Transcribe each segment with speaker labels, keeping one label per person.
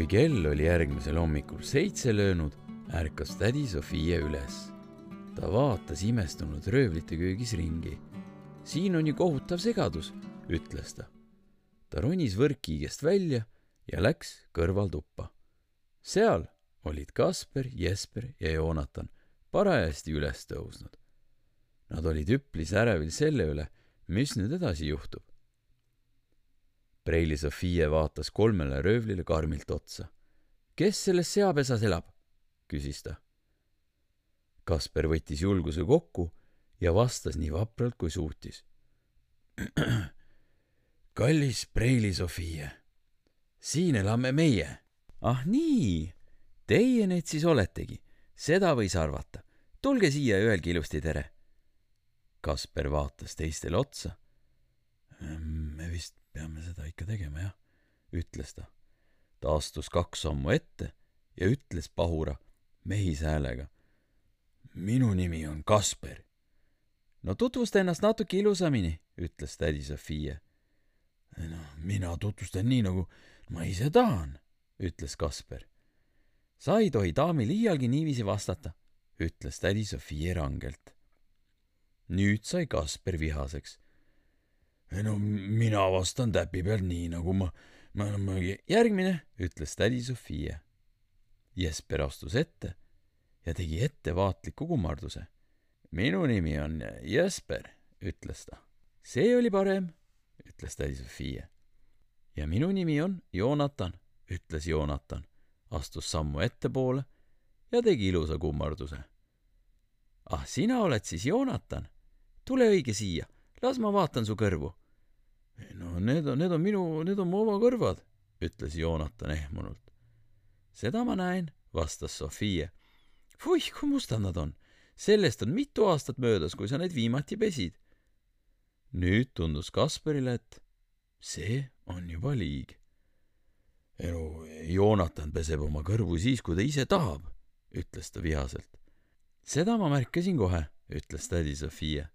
Speaker 1: kui kell oli järgmisel hommikul seitse löönud, ärkas tädi Sofia üles. ta vaatas imestunud röövlite köögis ringi. siin on ju kohutav segadus, ütles ta. ta ronis võrkkiigest välja ja läks kõrvaltuppa. seal olid Kasper, Jesper ja Joonatan parajasti üles tõusnud. Nad olid üpris ärevil selle üle, mis nüüd edasi juhtub. Preili Sofia vaatas kolmele röövlile karmilt otsa. kes selles seapesas elab? küsis ta. Kasper võttis julguse kokku ja vastas nii vapralt kui suutis. kallis Preili Sofia, siin elame meie. ah nii, teie need siis oletegi, seda võis arvata. tulge siia ja öelge ilusti tere. Kasper vaatas teistele otsa. Peame seda ikka tegema, jah, ütles ta. ta astus kaks sammu ette ja ütles pahura mehise häälega. minu nimi on Kasper. no tutvusta ennast natuke ilusamini, ütles tädi Sofia. noh, mina tutvustan nii, nagu ma ise tahan, ütles Kasper. sa ei tohi daamile iialgi niiviisi vastata, ütles tädi Sofia rangelt. nüüd sai Kasper vihaseks no mina vastan täpi pealt nii, nagu ma, ma, ma järgmine, ütles tädi Sofia. Jesper astus ette ja tegi ettevaatliku kummarduse. minu nimi on Jesper, ütles ta. see oli parem, ütles tädi Sofia. ja minu nimi on Joonatan, ütles Joonatan, astus sammu ettepoole ja tegi ilusa kummarduse. ah, sina oled siis Joonatan? tule õige siia, las ma vaatan su kõrvu no need on, need on minu, need on mu oma kõrvad, ütles Joonatan ehmunult. seda ma näen, vastas Sofia. Puih, kui mustad nad on. sellest on mitu aastat möödas, kui sa neid viimati pesid. nüüd tundus Kasparile, et see on juba liig. no Joonatan peseb oma kõrvu siis, kui ta ise tahab, ütles ta vihaselt. seda ma märkasin kohe, ütles tädi Sofia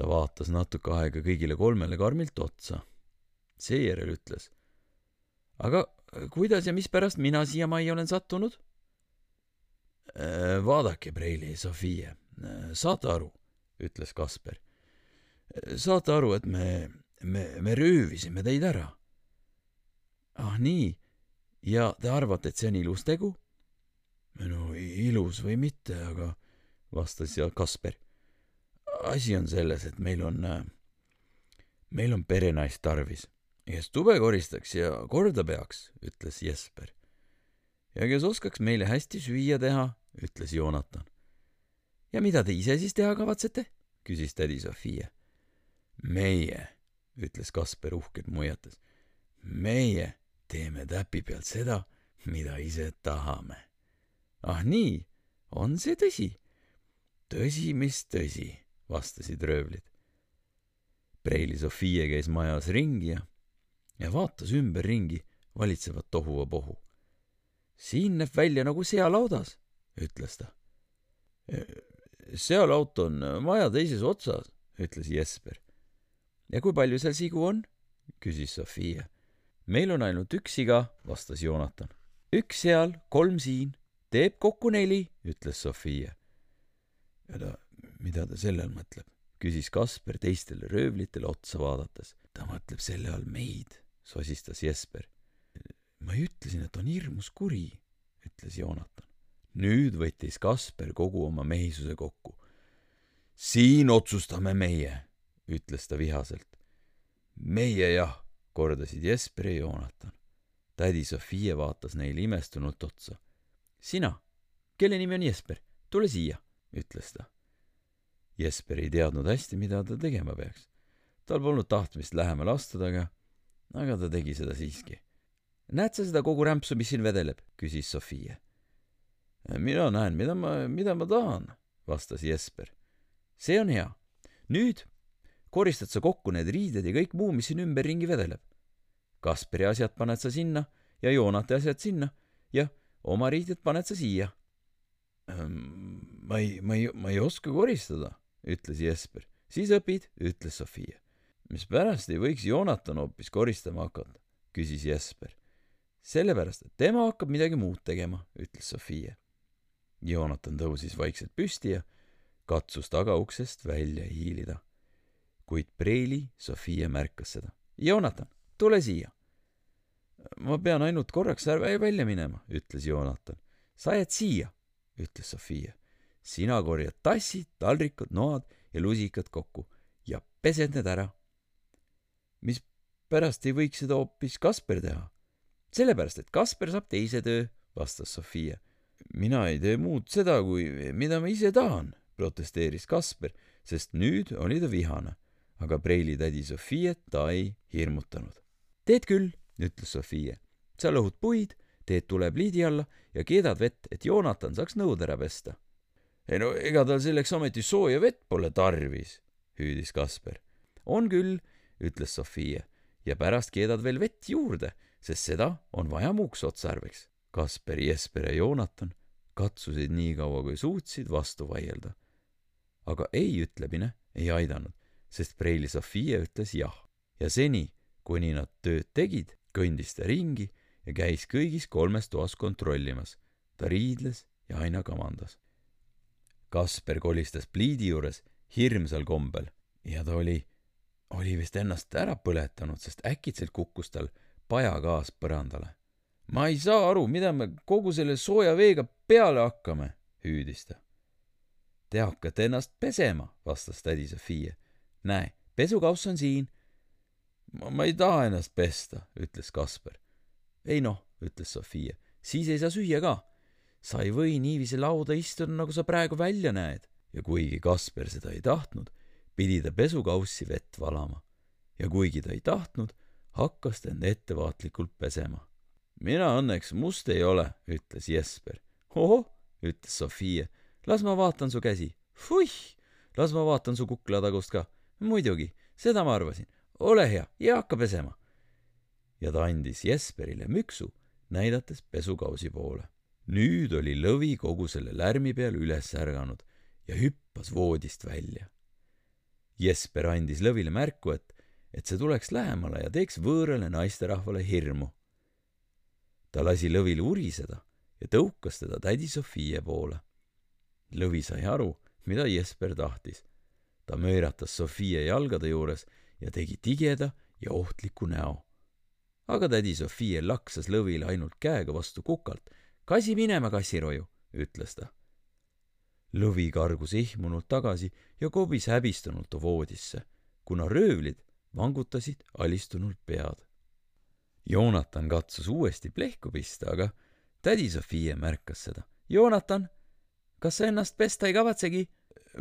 Speaker 1: ta vaatas natuke aega kõigile kolmele karmilt otsa. seejärel ütles. aga kuidas ja mispärast mina siia majja olen sattunud? Äh, vaadake, Preili, Sofia, äh, saate aru, ütles Kasper. Äh, saate aru, et me, me, me röövisime teid ära. ah nii, ja te arvate, et see on ilus tegu? no ilus või mitte, aga vastas Kasper asi on selles, et meil on, äh, meil on perenaist tarvis, kes tube koristaks ja korda peaks, ütles Jesper. ja kes oskaks meile hästi süüa teha, ütles Joonatan. ja mida te ise siis teha kavatsete? küsis tädi Sofia. meie, ütles Kasper uhkelt muiates. meie teeme täpi pealt seda, mida ise tahame. ah nii, on see tõsi? tõsi, mis tõsi vastasid röövlid. Preili Sofia käis majas ringi ja, ja vaatas ümberringi valitsevat tohuvapohu. siin näeb välja nagu sealaudas, ütles ta. sealaut on maja teises otsas, ütles Jesper. ja kui palju seal sigu on? küsis Sofia. meil on ainult üks siga, vastas Joonatan. üks seal, kolm siin, teeb kokku neli, ütles Sofia. ja ta mida ta selle all mõtleb? küsis Kasper teistele röövlitele otsa vaadates. ta mõtleb selle all meid, sosistas Jesper. ma ju ütlesin, et on hirmus kuri, ütles Joonatan. nüüd võttis Kasper kogu oma mehisuse kokku. siin otsustame meie, ütles ta vihaselt. meie jah, kordasid Jesper ja Joonatan. tädi Sofia vaatas neile imestunult otsa. sina, kelle nimi on Jesper, tule siia, ütles ta Jesper ei teadnud hästi, mida ta tegema peaks. tal polnud tahtmist lähemale astuda, aga, ta tegi seda siiski. näed sa seda kogu rämpsu, mis siin vedeleb? küsis Sofia. mina näen, mida ma, mida ma tahan, vastas Jesper. see on hea. nüüd koristad sa kokku need riided ja kõik muu, mis siin ümberringi vedeleb. Kasperi asjad paned sa sinna ja Joonate asjad sinna ja oma riided paned sa siia. ma ei, ma ei, ma ei oska koristada ütles Jesper. siis õpid, ütles Sofia. mispärast ei võiks Joonatan hoopis koristama hakata, küsis Jesper. sellepärast, et tema hakkab midagi muud tegema, ütles Sofia. Joonatan tõusis vaikselt püsti ja katsus tagauksest välja hiilida. kuid preili Sofia märkas seda. Joonatan, tule siia. ma pean ainult korraks välja minema, ütles Joonatan. sa jääd siia, ütles Sofia. Sina korjad tassid, taldrikud, noad ja lusikad kokku ja pesed need ära. mis pärast ei võiks seda hoopis Kasper teha? sellepärast, et Kasper saab teise töö, vastas Sofia. mina ei tee muud seda, kui mida ma ise tahan, protesteeris Kasper, sest nüüd oli ta vihane. aga Preili tädi Sofiat ta ei hirmutanud. teed küll, ütles Sofia. sa lõhud puid, teed tulepliidi alla ja keedad vett, et Joonatan saaks nõud ära pesta. Ei no ega tal selleks ometi sooja vett pole tarvis, hüüdis Kasper. on küll, ütles Sofia ja pärast keedad veel vett juurde sest seda on vaja muuks otstarbeks. Kasper, Jesper ja Joonatan katsusid nii kaua, kui suutsid vastu vaielda. aga ei ütlemine ei aidanud, sest Preili Sofia ütles jah ja seni, kuni nad tööd tegid, kõndis ta ringi ja käis kõigis kolmes toas kontrollimas. ta riidles ja aina kamandas. Kasper kolistas pliidi juures hirmsal kombel ja ta oli, oli vist ennast ära põletanud, sest äkitselt kukkus tal pajagaas põrandale. ma ei saa aru, mida me kogu selle sooja veega peale hakkame, hüüdis ta. Te hakkate ennast pesema, vastas tädi Sofia. näe, pesukauss on siin. ma ei taha ennast pesta, ütles Kasper. ei noh, ütles Sofia, siis ei saa süüa ka. Sa ei või niiviisi lauda istuda, nagu sa praegu välja näed. ja kuigi Kasper seda ei tahtnud, pidi ta pesukaussi vett valama. ja kuigi ta ei tahtnud, hakkas ta end ettevaatlikult pesema. mina õnneks must ei ole, ütles Jesper. ohoh, ütles Sofia, las ma vaatan su käsi. Fuih, las ma vaatan su kuklatagust ka. muidugi, seda ma arvasin. ole hea ja hakka pesema. ja ta andis Jesperile müksu, näidates pesukausi poole. Nüüd oli lõvi kogu selle lärmi peale üles ärganud ja hüppas voodist välja. Jesper andis lõvile märku, et et see tuleks lähemale ja teeks võõrale naisterahvale hirmu. ta lasi lõvil uriseda ja tõukas teda tädi Sofia poole. lõvi sai aru, mida Jesper tahtis. ta möiratas Sofia jalgade juures ja tegi tigeda ja ohtliku näo. aga tädi Sofia laksas lõvile ainult käega vastu kukalt. Kasi minema, kassiroju, ütles ta. lõvi kargus ihmunult tagasi ja kobis häbistunult voodisse, kuna röövlid vangutasid alistunult pead. Joonatan katsus uuesti plehku pista, aga tädi Sofia märkas seda. Joonatan, kas sa ennast pesta ei kavatsegi?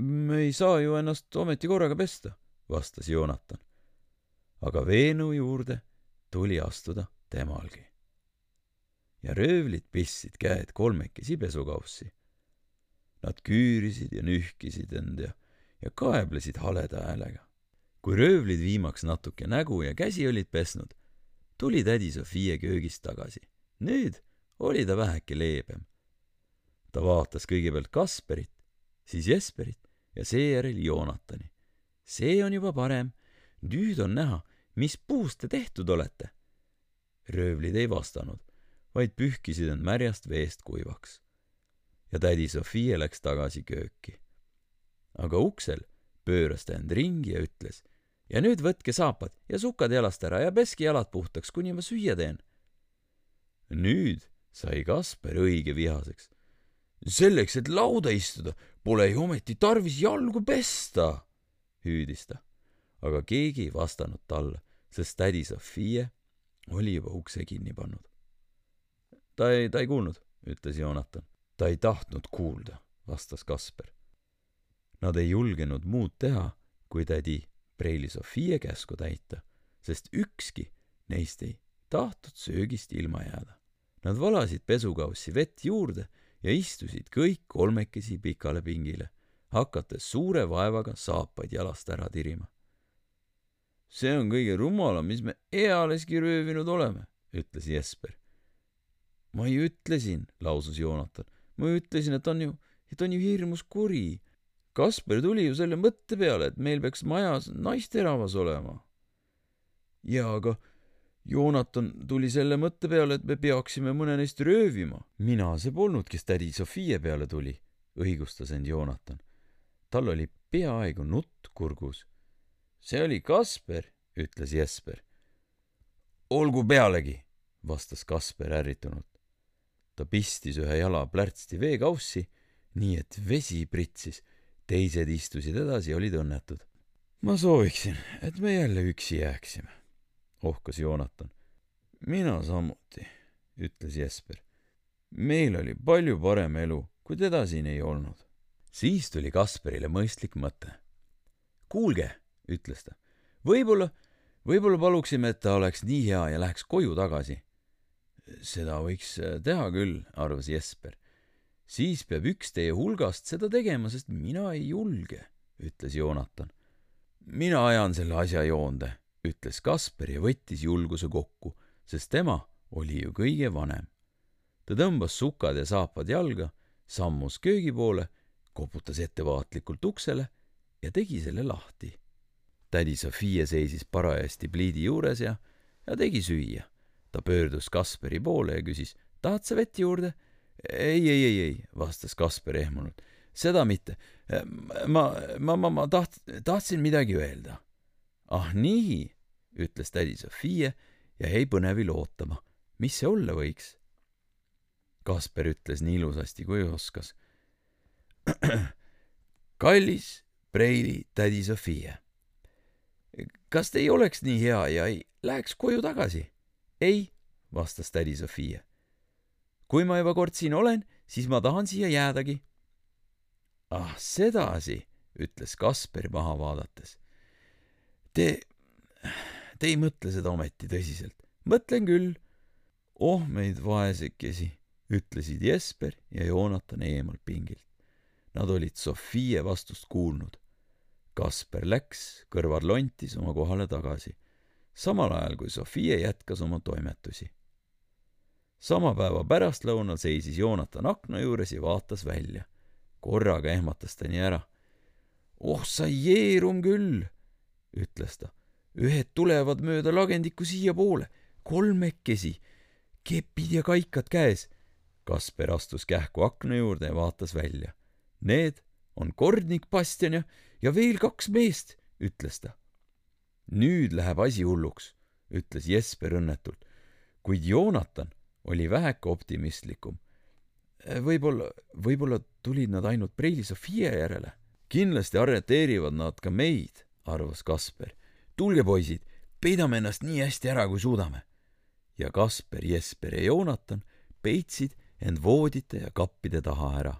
Speaker 1: me ei saa ju ennast ometi korraga pesta, vastas Joonatan. aga Veenu juurde tuli astuda temalgi. Ja röövlid pistsid käed kolmekesi pesukaussi. Nad küürisid ja nühkisid end ja, ja kaeblesid haleda häälega kui röövlid viimaks natuke nägu ja käsi olid pesnud, tuli tädi Sofia köögist tagasi. nüüd oli ta väheke leebem. ta vaatas kõigepealt Kasperit, siis Jesperit ja seejärel Joonatani. see on juba parem. nüüd on näha, mis puust te tehtud olete. röövlid ei vastanud, vaid pühkisid end märjast veest kuivaks. ja tädi Sofia läks tagasi kööki. aga uksel pööras ta end ringi ja ütles. ja nüüd võtke saapad ja sukad jalast ära ja peske jalad puhtaks, kuni ma süüa teen. nüüd sai Kasper õige vihaseks. selleks, et lauda istuda, pole ju ometi tarvis jalgu pesta, hüüdis ta. aga keegi ei vastanud talle, sest tädi Sofia oli juba ukse kinni pannud. Ta ei, ta ei kuulnud, ütles Joonatan. ta ei tahtnud kuulda, vastas Kasper Nad ei julgenud muud teha, kui tädi Preili Sofia käsku täita, sest ükski neist ei tahtnud söögist ilma jääda. Nad valasid pesukaussi vett juurde ja istusid kõik kolmekesi pikale pingile, hakates suure vaevaga saapaid jalast ära tirima. see on kõige rumalam, mis me ealeski röövinud oleme, ütles Jesper. Ma ju ütlesin, lausus Joonatan, ma ütlesin, et on ju, et on ju hirmus kuri Kasper tuli ju selle mõtte peale, et meil peaks majas naisteravas olema. jaa, aga Joonatan tuli selle mõtte peale, et me peaksime mõne neist röövima. mina see polnud, kes tädi Sofia peale tuli, õigustas end Joonatan. tal oli peaaegu nutt kurgus. see oli Kasper, ütles Jesper. olgu pealegi, vastas Kasper ärritunult. Ta pistis ühe jala plärtsti veekaussi, nii et vesi pritsis, teised istusid edasi ja olid õnnetud. ma sooviksin, et me jälle üksi jääksime ohkas Joonatan. mina samuti, ütles Jesper. meil oli palju parem elu, kui teda siin ei olnud. siis tuli Kasperile mõistlik mõte. kuulge, ütles ta, võib-olla, võib-olla paluksime, et ta oleks nii hea ja läheks koju tagasi. Seda võiks teha küll, arvas Jesper. siis peab üks teie hulgast seda tegema, sest mina ei julge, ütles Joonatan. mina ajan selle asja joonde ütles Kasper ja võttis julguse kokku, sest tema oli ju kõige vanem. ta tõmbas sukad ja saapad jalga, sammus köögi poole, koputas ettevaatlikult uksele ja tegi selle lahti. tädi Sofia seisis parajasti pliidi juures ja, ja tegi süüa. Ta pöördus Kasperi poole ja küsis, tahad sa vett juurde? ei, ei, ei, ei, vastas Kasper ehmunult. seda mitte. ma, ma, ma, ma taht-, tahtsin midagi öelda ah nii, ütles tädi Sofia ja jäi põnevil ootama, mis see olla võiks. Kasper ütles nii ilusasti, kui oskas. kallis Preili tädi Sofia, kas te ei oleks nii hea ja ei läheks koju tagasi? Ei, vastas tädi Sofia. kui ma juba kord siin olen, siis ma tahan siia jäädagi. ah, sedasi, ütles Kasper maha vaadates Te, te ei mõtle seda ometi tõsiselt? mõtlen küll. oh meid vaesekesi, ütlesid Jesper ja Joonatan eemalt pingilt. Nad olid Sofie vastust kuulnud. Kasper läks, kõrvad lontis oma kohale tagasi, samal ajal kui Sofie jätkas oma toimetusi. sama päeva pärastlõunal seisis Joonatan akna juures ja vaatas välja. korraga ehmatas ta nii ära. oh sa jeerum küll ütles ta. ühed tulevad mööda lagendikku siiapoole, kolmekesi, kepid ja kaikad käes. Kasper astus kähku akna juurde ja vaatas välja. Need on kordnik Bastian ja, ja veel kaks meest, ütles ta. Nüüd läheb asi hulluks, ütles Jesper õnnetult, kuid Joonatan oli väheke optimistlikum. võib-olla, võib-olla tulid nad ainult Preili Sofia järele. kindlasti arreteerivad nad ka meid arvas Kasper. tulge, poisid, peidame ennast nii hästi ära, kui suudame. ja Kasper, Jesper ja Joonatan peitsid end voodite ja kappide taha ära.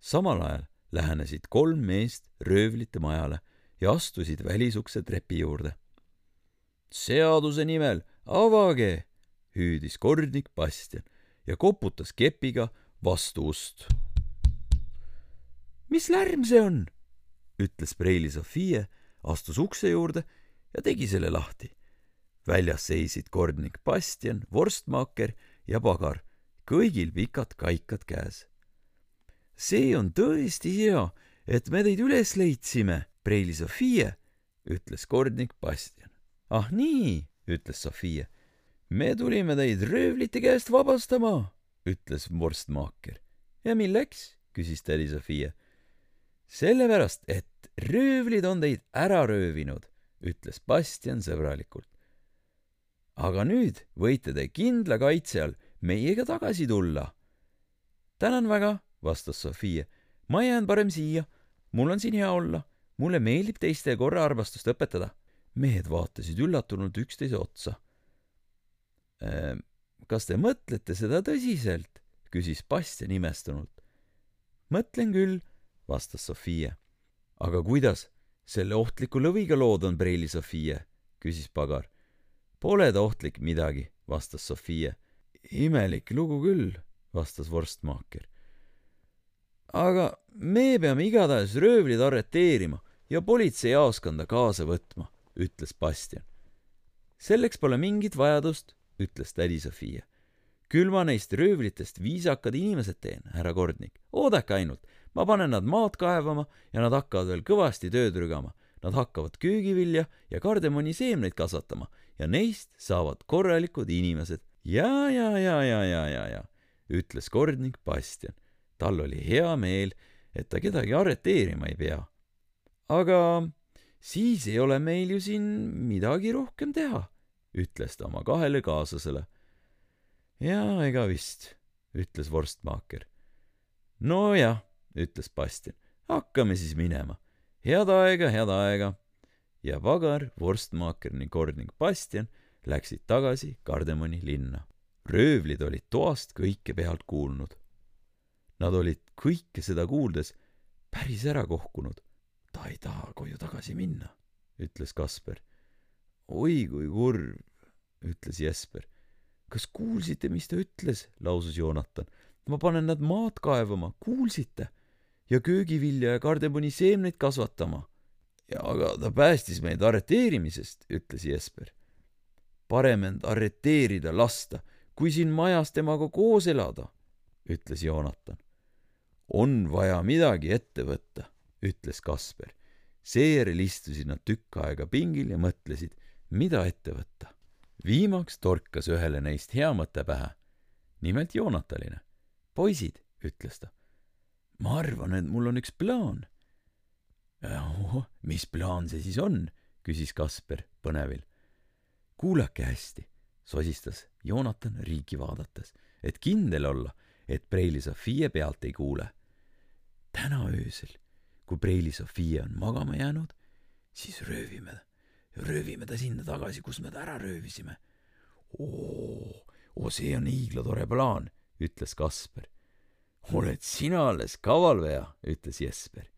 Speaker 1: samal ajal lähenesid kolm meest röövlite majale ja astusid välisukse trepi juurde. seaduse nimel avage, hüüdis kordnik Bastian ja koputas kepiga vastu ust. mis lärm see on? ütles Preili Sofia astus ukse juurde ja tegi selle lahti. väljas seisid kordnik Bastian, vorstmaaker ja pagar, kõigil pikad kaikad käes. see on tõesti hea, et me teid üles leidsime, Preili Sofia, ütles kordnik Bastian. ah nii, ütles Sofia. me tulime teid röövlite käest vabastama, ütles vorstmaaker. ja milleks? küsis tädi Sofia. sellepärast, et röövlid on teid ära röövinud, ütles Bastian sõbralikult. aga nüüd võite te kindla kaitse all meiega tagasi tulla. tänan väga, vastas Sofia. ma jään parem siia, mul on siin hea olla, mulle meeldib teiste korraarmastust õpetada. mehed vaatasid üllatunult üksteise otsa. Ehm, kas te mõtlete seda tõsiselt? küsis Bastian imestunult. mõtlen küll, vastas Sofia aga kuidas selle ohtliku lõviga lood on, Preili Sofia? küsis pagar. Pole ta ohtlik midagi, vastas Sofia. imelik lugu küll, vastas vorstmaaker. Aga me peame igatahes röövlid arreteerima ja politseijaoskonda kaasa võtma, ütles Bastian. selleks pole mingit vajadust, ütles tädi Sofia. küll ma neist röövlitest viisakad inimesed teen, härra Kordnik, oodake ainult ma panen nad maad kaevama ja nad hakkavad veel kõvasti tööd rügama. Nad hakkavad köögivilja ja kardemoni seemneid kasvatama ja neist saavad korralikud inimesed. ja, ja, ja, ja, ja, ja, ja, ütles kordnik Bastian. Tal oli hea meel, et ta kedagi arreteerima ei pea. aga siis ei ole meil ju siin midagi rohkem teha, ütles ta oma kahele kaaslasele. jaa, ega vist, ütles vorstmaaker. nojah, ütles Bastian, hakkame siis minema. head aega, head aega ja Vagar, vorstmaaker ning kordnik Bastian läksid tagasi Kardemoni linna. röövlid olid toast kõike pealt kuulnud. Nad olid kõike seda kuuldes päris ära kohkunud. ta ei taha koju tagasi minna, ütles Kasper. oi kui kurb, ütles Jesper. kas kuulsite, mis ta ütles, lausus Joonatan. ma panen nad maad kaevama, kuulsite? ja köögivilja ja kardemoni seemneid kasvatama ja aga ta päästis meid arreteerimisest, ütles Jesper. parem end arreteerida lasta, kui siin majas temaga koos elada, ütles Joonatan. on vaja midagi ette võtta, ütles Kasper. seejärel istusid nad tükk aega pingil ja mõtlesid, mida ette võtta. viimaks torkas ühele neist hea mõte pähe. nimelt Joonatanile. poisid, ütles ta. ma arvan, et mul on üks plaan mis plaan see siis on? küsis Kasper põnevil. kuulake hästi, sosistas Joonatan riiki vaadates, et kindel olla, et Preili Sofia pealt ei kuule. täna öösel, kui Preili Sofia on magama jäänud, siis röövime, röövime ta sinna tagasi, kus me ta ära röövisime. oo, oo, see on hiiglatore plaan, ütles Kasper. oled sina alles kavalveja, ütles Jesper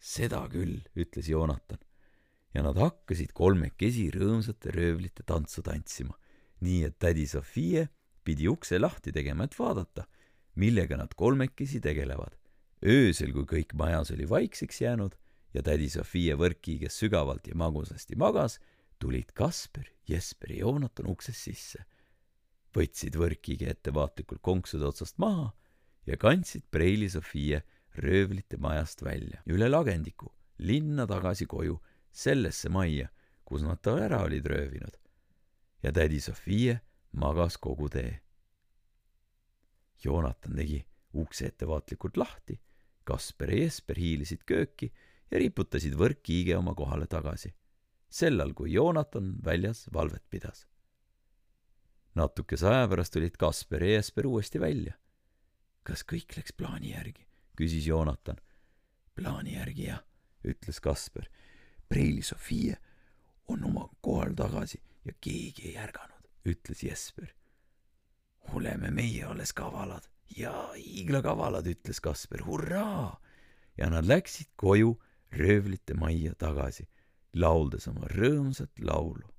Speaker 1: seda küll, ütles Joonatan. ja nad hakkasid kolmekesi rõõmsate röövlite tantsu tantsima, nii et tädi Sofia pidi ukse lahti tegema, et vaadata, millega nad kolmekesi tegelevad. öösel, kui kõik majas oli vaikseks jäänud ja tädi Sofia võrki, kes sügavalt ja magusasti magas, tulid Kasper, Jesper ja Joonatan uksest sisse. võtsid võrkigi ettevaatlikult konksude otsast maha ja kandsid Preili Sofia röövlite majast välja, üle lagendiku, linna tagasi koju, sellesse majja, kus nad ta ära olid röövinud. ja tädi Sofia magas kogu tee. Joonatan tegi ukse ettevaatlikult lahti, Kasper ja Jesper hiilisid kööki ja riputasid võrkkiige oma kohale tagasi, sellal kui Joonatan väljas valvet pidas. natukese aja pärast tulid Kasper ja Jesper uuesti välja. kas kõik läks plaani järgi? küsis Joonatan. plaani järgi jah, ütles Kasper. Preili Sofia on oma kohal tagasi ja keegi ei ärganud, ütles Jesper. Oleme meie alles kavalad ja hiiglakavalad, ütles Kasper, hurraa! ja nad läksid koju röövlite majja tagasi, lauldes oma rõõmsat laulu